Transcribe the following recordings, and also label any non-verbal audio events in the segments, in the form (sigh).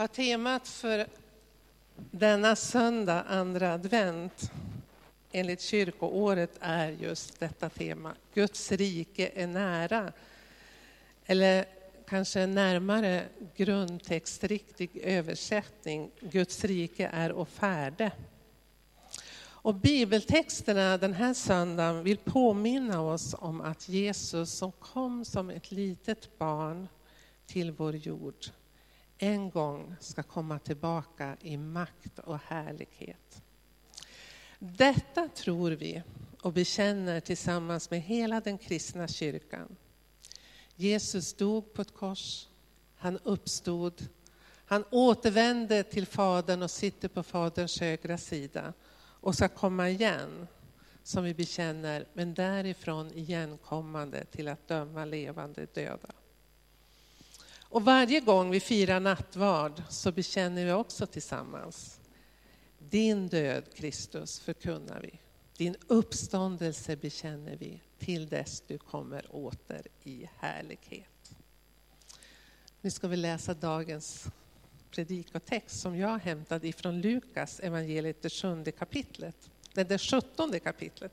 Ja, temat för denna söndag, andra advent, enligt kyrkoåret är just detta tema. Guds rike är nära. Eller kanske närmare grundtextriktig översättning, Guds rike är och färde. Och bibeltexterna den här söndagen vill påminna oss om att Jesus som kom som ett litet barn till vår jord en gång ska komma tillbaka i makt och härlighet. Detta tror vi och bekänner tillsammans med hela den kristna kyrkan. Jesus dog på ett kors, han uppstod, han återvände till Fadern och sitter på Faderns högra sida och ska komma igen, som vi bekänner, men därifrån igenkommande till att döma levande döda. Och varje gång vi firar nattvard så bekänner vi också tillsammans. Din död, Kristus, förkunnar vi. Din uppståndelse bekänner vi till dess du kommer åter i härlighet. Nu ska vi läsa dagens predikotext som jag hämtade ifrån Lukas evangeliet, det sjunde kapitlet. Det sjuttonde kapitlet.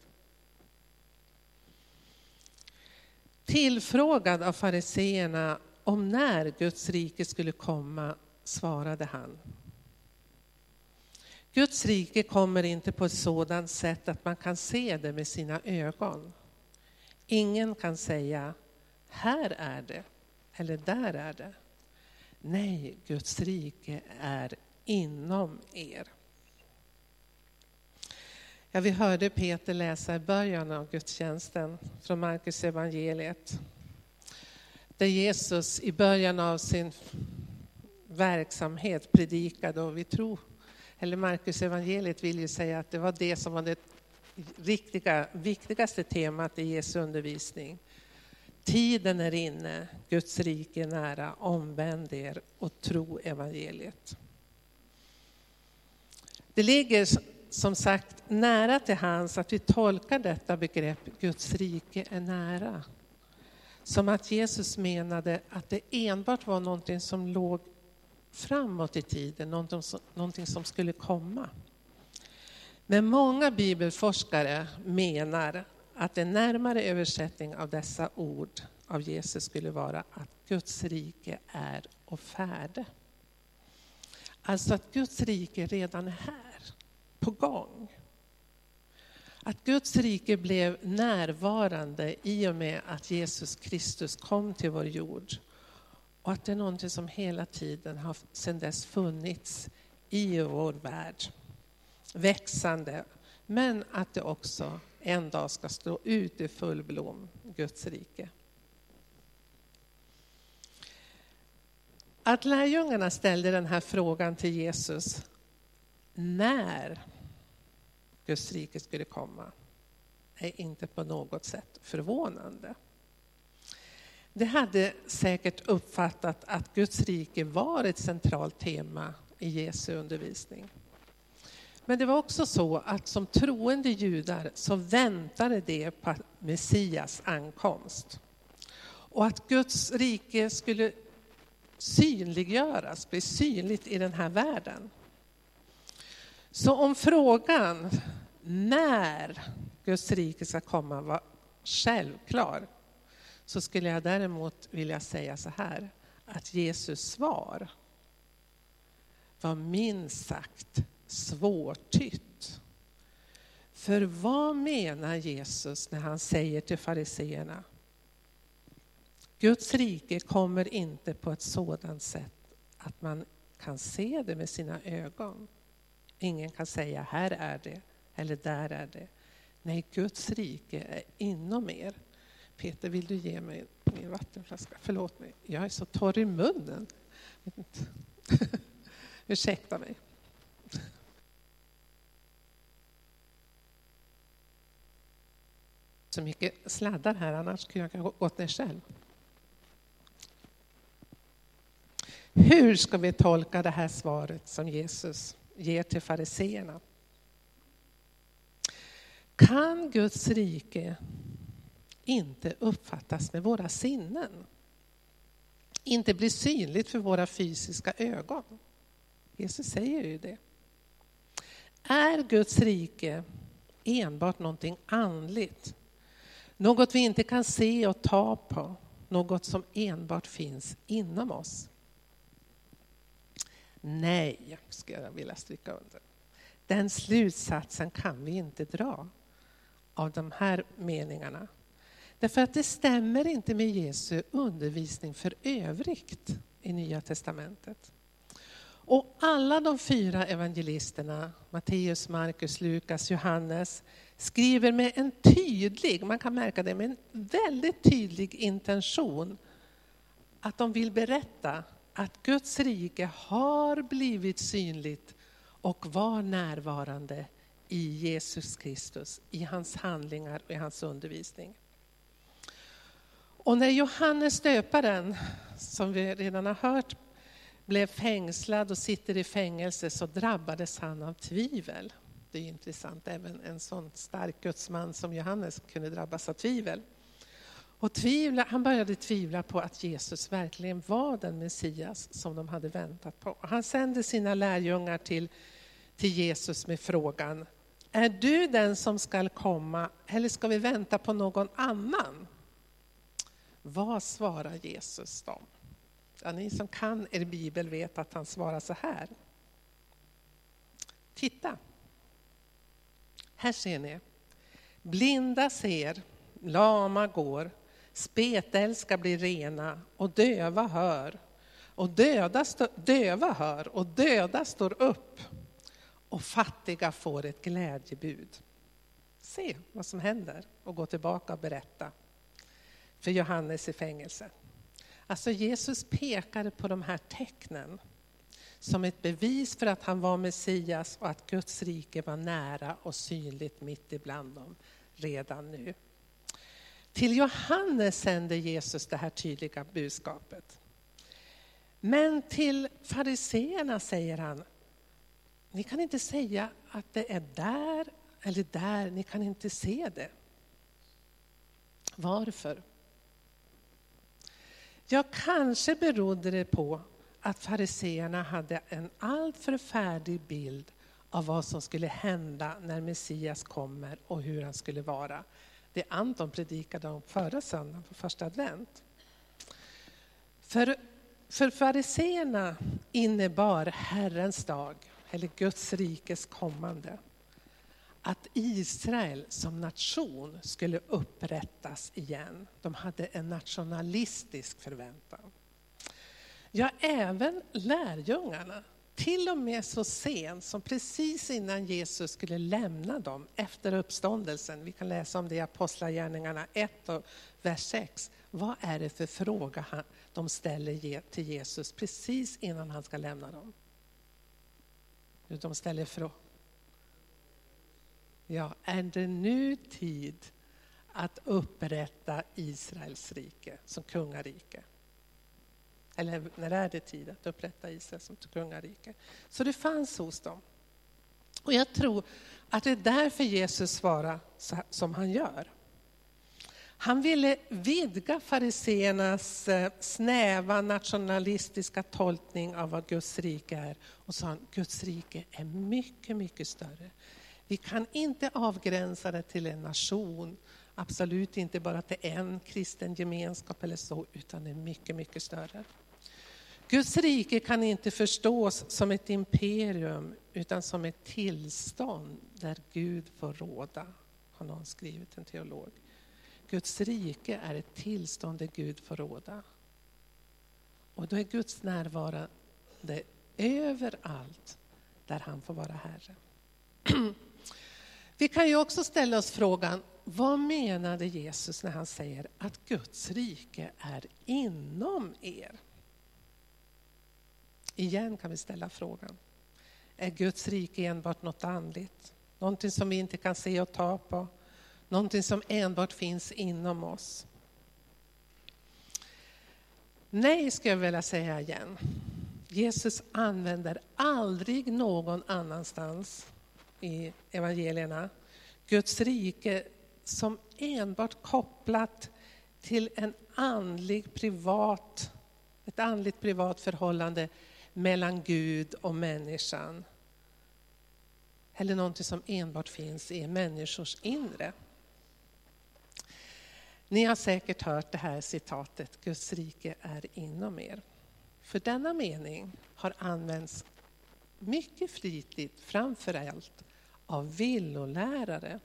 Tillfrågad av fariseerna om när Guds rike skulle komma svarade han. Guds rike kommer inte på ett sådant sätt att man kan se det med sina ögon. Ingen kan säga, här är det, eller där är det. Nej, Guds rike är inom er. Ja, vi hörde Peter läsa i början av gudstjänsten från Markus evangeliet där Jesus i början av sin verksamhet predikade och vi tror, eller Markus evangeliet vill ju säga att det var det som var det riktiga, viktigaste temat i Jesu undervisning. Tiden är inne, Guds rike är nära, omvänd er och tro evangeliet. Det ligger som sagt nära till hands att vi tolkar detta begrepp, Guds rike är nära, som att Jesus menade att det enbart var någonting som låg framåt i tiden, någonting som, någonting som skulle komma. Men många bibelforskare menar att en närmare översättning av dessa ord av Jesus skulle vara att Guds rike är och färde. Alltså att Guds rike redan är här, på gång. Att Guds rike blev närvarande i och med att Jesus Kristus kom till vår jord. Och att det är någonting som hela tiden har sedan dess funnits i vår värld. Växande, men att det också en dag ska stå ut i full blom, Guds rike. Att lärjungarna ställde den här frågan till Jesus, när Guds rike skulle komma är inte på något sätt förvånande. De hade säkert uppfattat att Guds rike var ett centralt tema i Jesu undervisning. Men det var också så att som troende judar så väntade de på Messias ankomst. Och att Guds rike skulle synliggöras, bli synligt i den här världen. Så om frågan när Guds rike ska komma var självklar, så skulle jag däremot vilja säga så här, att Jesus svar var minst sagt svårtytt. För vad menar Jesus när han säger till fariseerna, Guds rike kommer inte på ett sådant sätt att man kan se det med sina ögon. Ingen kan säga, här är det, eller där är det. Nej, Guds rike är inom er. Peter, vill du ge mig min vattenflaska? Förlåt mig, jag är så torr i munnen. (laughs) Ursäkta mig. Så mycket sladdar här, annars skulle jag gått ner själv. Hur ska vi tolka det här svaret som Jesus ger till fariseerna? Kan Guds rike inte uppfattas med våra sinnen? Inte bli synligt för våra fysiska ögon? Jesus säger ju det. Är Guds rike enbart någonting andligt? Något vi inte kan se och ta på, något som enbart finns inom oss? Nej, skulle jag vilja stryka under. Den slutsatsen kan vi inte dra av de här meningarna. Därför att det stämmer inte med Jesu undervisning för övrigt i Nya Testamentet. Och alla de fyra evangelisterna, Matteus, Markus, Lukas, Johannes, skriver med en tydlig, man kan märka det, med en väldigt tydlig intention att de vill berätta att Guds rike har blivit synligt och var närvarande i Jesus Kristus, i hans handlingar och i hans undervisning. Och när Johannes döparen, som vi redan har hört, blev fängslad och sitter i fängelse så drabbades han av tvivel. Det är intressant, även en sån stark gudsman som Johannes kunde drabbas av tvivel. Och tvivla, han började tvivla på att Jesus verkligen var den Messias som de hade väntat på. Han sände sina lärjungar till, till Jesus med frågan, är du den som skall komma eller ska vi vänta på någon annan? Vad svarar Jesus dem? Ja, ni som kan er bibel vet att han svarar så här. Titta, här ser ni. Blinda ser, lama går, spetälska blir rena och döva hör. Och döda, döva hör och döda står upp och fattiga får ett glädjebud. Se vad som händer och gå tillbaka och berätta för Johannes i fängelse. Alltså Jesus pekade på de här tecknen som ett bevis för att han var Messias och att Guds rike var nära och synligt mitt ibland dem redan nu. Till Johannes sände Jesus det här tydliga budskapet. Men till fariseerna säger han, ni kan inte säga att det är där eller där, ni kan inte se det. Varför? Ja, kanske berodde det på att fariseerna hade en alltför färdig bild av vad som skulle hända när Messias kommer och hur han skulle vara. Det Anton predikade om förra söndagen på första advent. För, för fariseerna innebar Herrens dag, eller Guds rikes kommande, att Israel som nation skulle upprättas igen. De hade en nationalistisk förväntan. Ja, även lärjungarna, till och med så sent som precis innan Jesus skulle lämna dem efter uppståndelsen. Vi kan läsa om det i Apostlagärningarna 1 och vers 6. Vad är det för fråga de ställer till Jesus precis innan han ska lämna dem? De ställer frågan Ja, är det nu tid att upprätta Israels rike som kungarike? Eller när är det tid att upprätta Israel som kungarike? Så det fanns hos dem. Och jag tror att det är därför Jesus svarar som han gör. Han ville vidga fariseernas eh, snäva nationalistiska tolkning av vad Guds rike är och sa att Guds rike är mycket, mycket större. Vi kan inte avgränsa det till en nation, absolut inte bara till en kristen gemenskap eller så, utan det är mycket, mycket större. Guds rike kan inte förstås som ett imperium, utan som ett tillstånd där Gud får råda, har någon skrivit, en teolog. Guds rike är ett tillstånd där Gud får råda. Och då är Guds närvarande överallt där han får vara Herre. Vi kan ju också ställa oss frågan, vad menade Jesus när han säger att Guds rike är inom er? Igen kan vi ställa frågan, är Guds rike enbart något andligt? Någonting som vi inte kan se och ta på? Någonting som enbart finns inom oss? Nej, skulle jag vilja säga igen. Jesus använder aldrig någon annanstans i evangelierna. Guds rike som enbart kopplat till en andlig privat, ett andligt privat förhållande mellan Gud och människan. Eller någonting som enbart finns i människors inre. Ni har säkert hört det här citatet, Guds rike är inom er. För denna mening har använts mycket flitigt, framför allt av villolärare,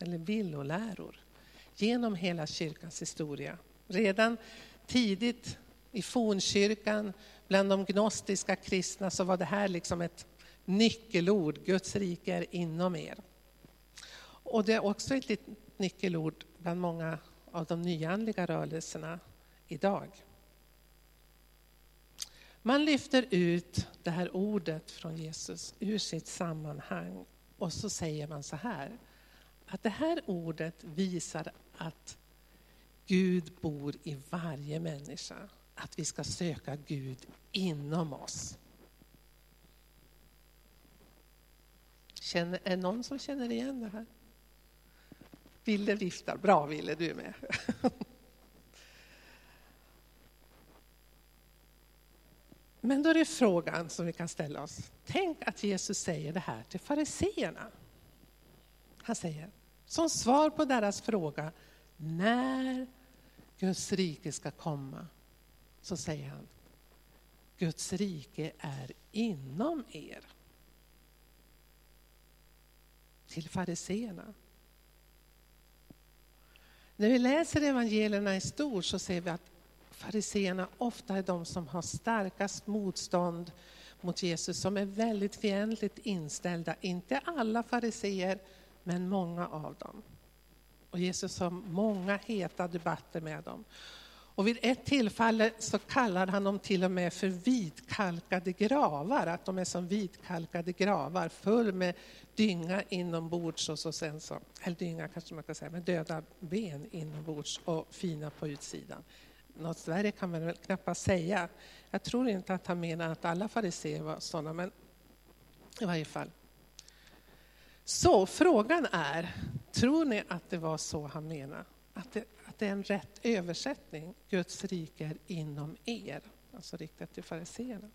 eller villoläror, genom hela kyrkans historia. Redan tidigt i fornkyrkan, bland de gnostiska kristna, så var det här liksom ett nyckelord. Guds rike är inom er. Och det är också ett nyckelord bland många av de nyandliga rörelserna idag. Man lyfter ut det här ordet från Jesus ur sitt sammanhang och så säger man så här, att det här ordet visar att Gud bor i varje människa. Att vi ska söka Gud inom oss. Känner, är det någon som känner igen det här? Ville viftar. Bra Ville, du med. (laughs) Men då är det frågan som vi kan ställa oss. Tänk att Jesus säger det här till fariseerna. Han säger, som svar på deras fråga, när Guds rike ska komma, så säger han, Guds rike är inom er. Till fariseerna. När vi läser evangelierna i stort så ser vi att fariseerna ofta är de som har starkast motstånd mot Jesus, som är väldigt fientligt inställda. Inte alla fariseer, men många av dem. Och Jesus har många heta debatter med dem. Och vid ett tillfälle så kallar han dem till och med för vitkalkade gravar, att de är som vitkalkade gravar, full med dynga inombords och så sen så, eller dynga kanske man kan säga, med döda ben inombords och fina på utsidan. Något värre kan man väl knappast säga. Jag tror inte att han menar att alla fariséer var sådana, men i varje fall. Så frågan är, tror ni att det var så han menade? Att det, att det är en rätt översättning? Guds rike är inom er, alltså riktat till fariséerna.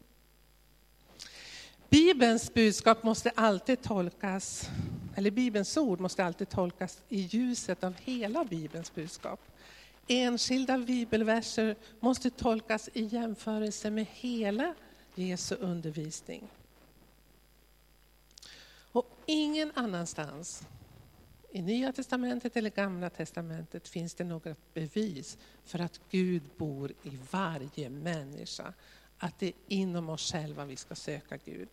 Bibelns budskap måste alltid tolkas, eller Bibelns ord måste alltid tolkas i ljuset av hela Bibelns budskap. Enskilda bibelverser måste tolkas i jämförelse med hela Jesu undervisning. Och ingen annanstans i Nya Testamentet eller Gamla Testamentet finns det några bevis för att Gud bor i varje människa. Att det är inom oss själva vi ska söka Gud.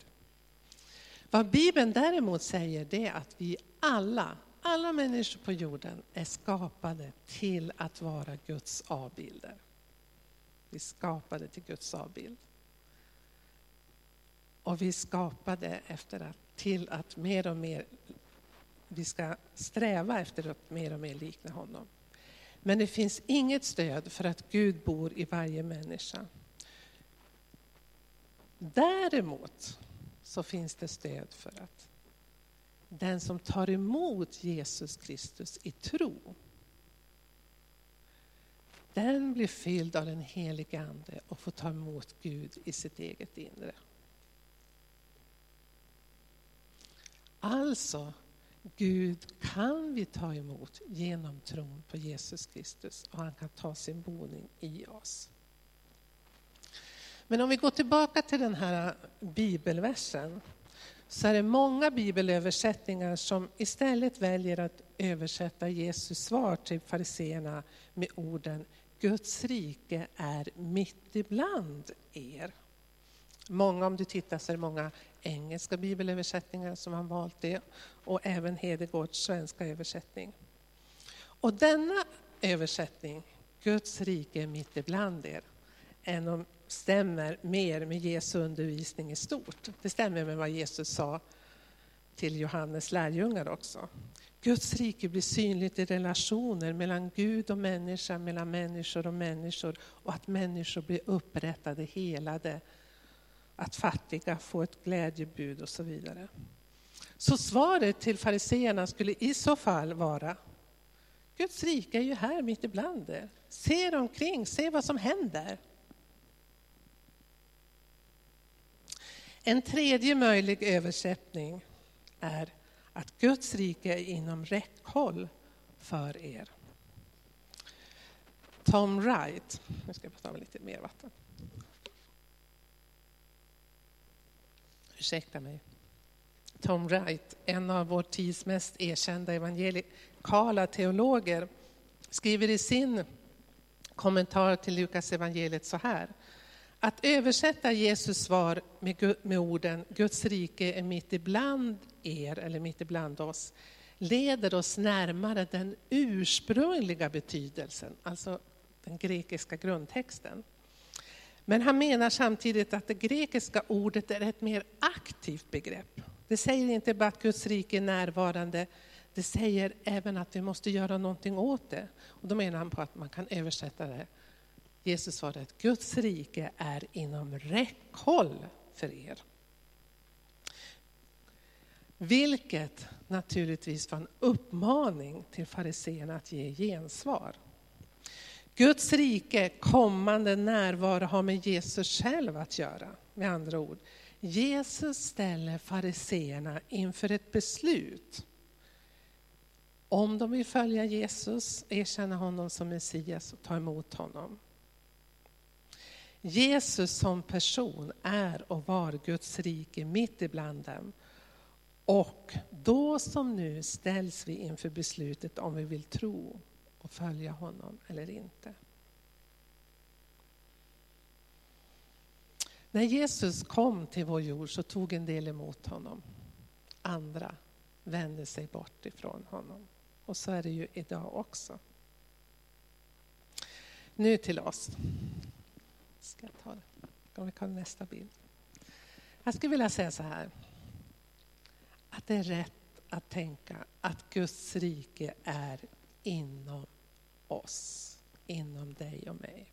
Vad Bibeln däremot säger det är att vi alla, alla människor på jorden är skapade till att vara Guds avbilder. Vi är skapade till Guds avbild. Och vi är skapade efter att, till att mer och mer, vi ska sträva efter att mer och mer likna honom. Men det finns inget stöd för att Gud bor i varje människa. Däremot så finns det stöd för att den som tar emot Jesus Kristus i tro, den blir fylld av den helige Ande och får ta emot Gud i sitt eget inre. Alltså, Gud kan vi ta emot genom tron på Jesus Kristus och han kan ta sin boning i oss. Men om vi går tillbaka till den här bibelversen så är det många bibelöversättningar som istället väljer att översätta Jesus svar till fariseerna med orden Guds rike är mitt ibland er. Många, om du tittar så är det många engelska bibelöversättningar som har valt det och även Hedegårds svenska översättning. Och denna översättning, Guds rike är mitt ibland er, stämmer mer med Jesu undervisning i stort. Det stämmer med vad Jesus sa till Johannes lärjungar också. Guds rike blir synligt i relationer mellan Gud och människa, mellan människor och människor och att människor blir upprättade, helade, att fattiga får ett glädjebud och så vidare. Så svaret till fariseerna skulle i så fall vara Guds rike är ju här mitt ibland er. Se er omkring, se vad som händer. En tredje möjlig översättning är att Guds rike är inom räckhåll för er. Tom Wright, nu ska jag ta lite mer vatten. Ursäkta mig. Tom Wright, en av vår tids mest erkända evangelikala teologer, skriver i sin kommentar till Lukas evangeliet så här. Att översätta Jesus svar med, med orden Guds rike är mitt ibland er, eller mitt ibland oss, leder oss närmare den ursprungliga betydelsen, alltså den grekiska grundtexten. Men han menar samtidigt att det grekiska ordet är ett mer aktivt begrepp. Det säger inte bara att Guds rike är närvarande, det säger även att vi måste göra någonting åt det. Och då menar han på att man kan översätta det. Jesus svarade att Guds rike är inom räckhåll för er. Vilket naturligtvis var en uppmaning till fariseerna att ge gensvar. Guds rike, kommande närvaro har med Jesus själv att göra. Med andra ord, Jesus ställer fariseerna inför ett beslut. Om de vill följa Jesus, erkänna honom som Messias och ta emot honom. Jesus som person är och var Guds rike mitt ibland dem. Och då som nu ställs vi inför beslutet om vi vill tro och följa honom eller inte. När Jesus kom till vår jord så tog en del emot honom. Andra vände sig bort ifrån honom. Och så är det ju idag också. Nu till oss. Ska jag ta det? Om vi kan nästa bild. Jag skulle vilja säga så här. Att det är rätt att tänka att Guds rike är inom oss, inom dig och mig.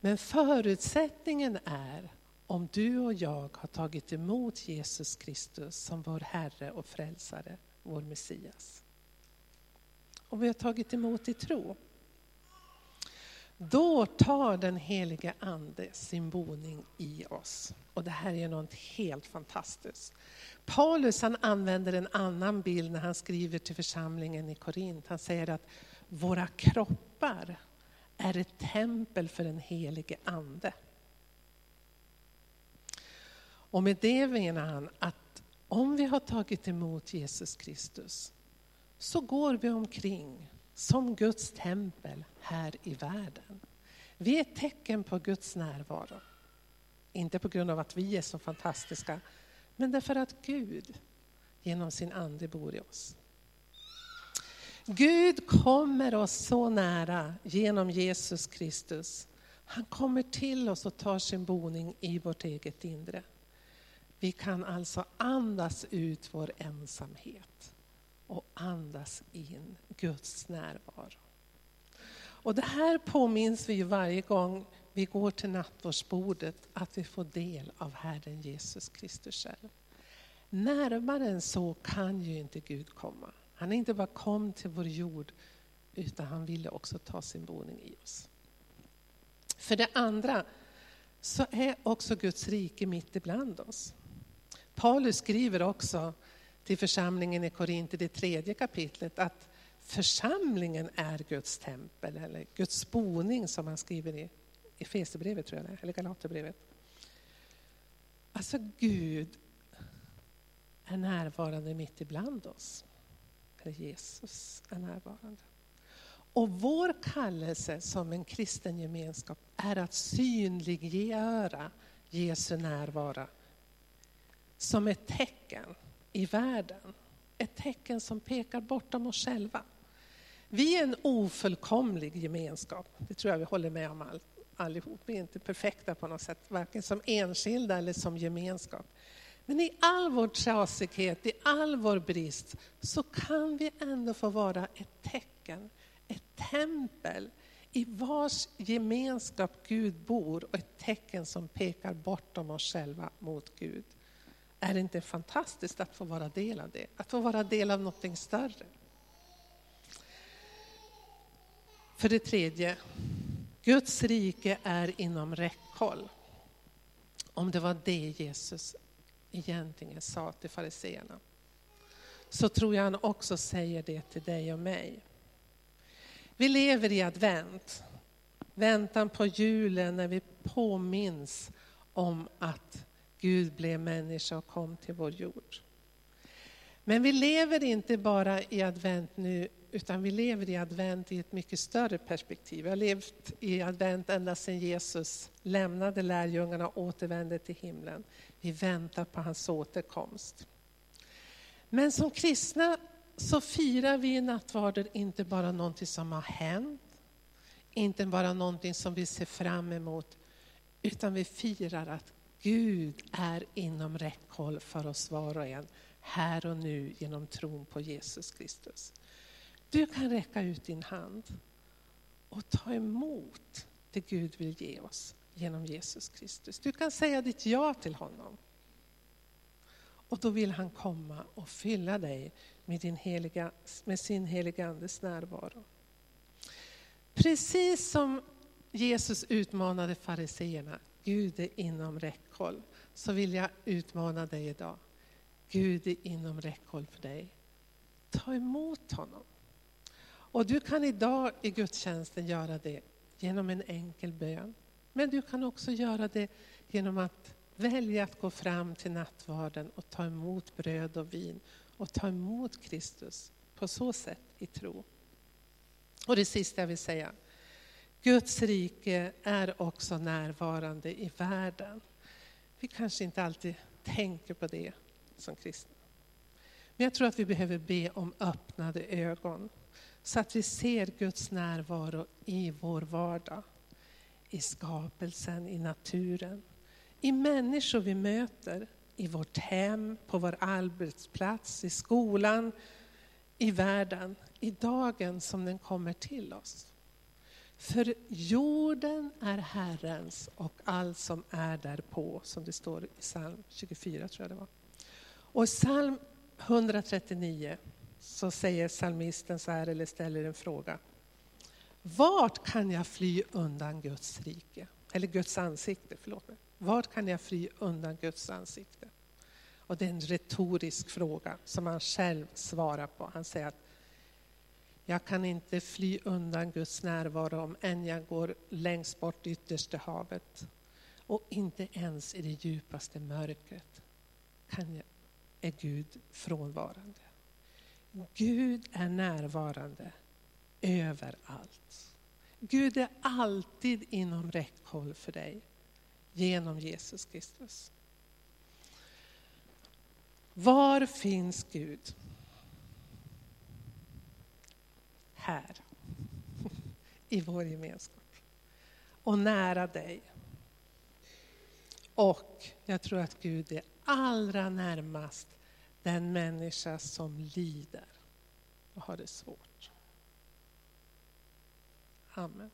Men förutsättningen är om du och jag har tagit emot Jesus Kristus som vår Herre och Frälsare, vår Messias. Om vi har tagit emot i tro. Då tar den helige Ande sin boning i oss. Och det här är något helt fantastiskt. Paulus han använder en annan bild när han skriver till församlingen i Korint. Han säger att våra kroppar är ett tempel för den helige Ande. Och med det menar han att om vi har tagit emot Jesus Kristus så går vi omkring som Guds tempel här i världen. Vi är ett tecken på Guds närvaro. Inte på grund av att vi är så fantastiska, men därför att Gud genom sin ande bor i oss. Gud kommer oss så nära genom Jesus Kristus. Han kommer till oss och tar sin boning i vårt eget inre. Vi kan alltså andas ut vår ensamhet och andas in Guds närvaro. Och det här påminns vi varje gång vi går till nattvardsbordet, att vi får del av Herren Jesus Kristus själv. Närmare än så kan ju inte Gud komma. Han inte bara kom till vår jord, utan han ville också ta sin boning i oss. För det andra så är också Guds rike mitt ibland oss. Paulus skriver också till församlingen i Korint i det tredje kapitlet att församlingen är Guds tempel, eller Guds boning som han skriver i Efesierbrevet, tror jag eller Galaterbrevet. Alltså Gud är närvarande mitt ibland oss där Jesus är närvarande. Och vår kallelse som en kristen gemenskap är att synliggöra Jesu närvaro som ett tecken i världen. Ett tecken som pekar bortom oss själva. Vi är en ofullkomlig gemenskap, det tror jag vi håller med om all, allihop. Vi är inte perfekta på något sätt, varken som enskilda eller som gemenskap. Men i all vår trasighet, i all vår brist, så kan vi ändå få vara ett tecken, ett tempel i vars gemenskap Gud bor och ett tecken som pekar bortom oss själva mot Gud. Är det inte fantastiskt att få vara del av det? Att få vara del av någonting större. För det tredje, Guds rike är inom räckhåll. om det var det Jesus egentligen sa till fariseerna, så tror jag han också säger det till dig och mig. Vi lever i advent, väntan på julen när vi påminns om att Gud blev människa och kom till vår jord. Men vi lever inte bara i advent nu, utan vi lever i advent i ett mycket större perspektiv. Vi har levt i advent ända sedan Jesus lämnade lärjungarna och återvände till himlen. Vi väntar på hans återkomst. Men som kristna så firar vi i nattvarden inte bara någonting som har hänt, inte bara någonting som vi ser fram emot, utan vi firar att Gud är inom räckhåll för oss var och en, här och nu genom tron på Jesus Kristus. Du kan räcka ut din hand och ta emot det Gud vill ge oss genom Jesus Kristus. Du kan säga ditt ja till honom. Och då vill han komma och fylla dig med, din heliga, med sin heliga Andes närvaro. Precis som Jesus utmanade fariseerna, Gud är inom räckhåll, så vill jag utmana dig idag. Gud är inom räckhåll för dig. Ta emot honom. Och du kan idag i gudstjänsten göra det genom en enkel bön. Men du kan också göra det genom att välja att gå fram till nattvarden och ta emot bröd och vin och ta emot Kristus på så sätt i tro. Och det sista jag vill säga, Guds rike är också närvarande i världen. Vi kanske inte alltid tänker på det som kristna. Men jag tror att vi behöver be om öppnade ögon så att vi ser Guds närvaro i vår vardag. I skapelsen, i naturen, i människor vi möter, i vårt hem, på vår arbetsplats, i skolan, i världen, i dagen som den kommer till oss. För jorden är Herrens och allt som är därpå, som det står i psalm 24 tror jag det var. Och i psalm 139 så säger psalmisten så här, eller ställer en fråga. Vart kan jag fly undan Guds rike? Eller Guds ansikte, förlåt mig. Vart kan jag fly undan Guds ansikte? Och det är en retorisk fråga som han själv svarar på. Han säger att jag kan inte fly undan Guds närvaro om än jag går längst bort i yttersta havet. Och inte ens i det djupaste mörkret kan jag, är Gud frånvarande. Gud är närvarande överallt. Gud är alltid inom räckhåll för dig genom Jesus Kristus. Var finns Gud? Här, i vår gemenskap. Och nära dig. Och jag tror att Gud är allra närmast den människa som lider och har det svårt. Amen.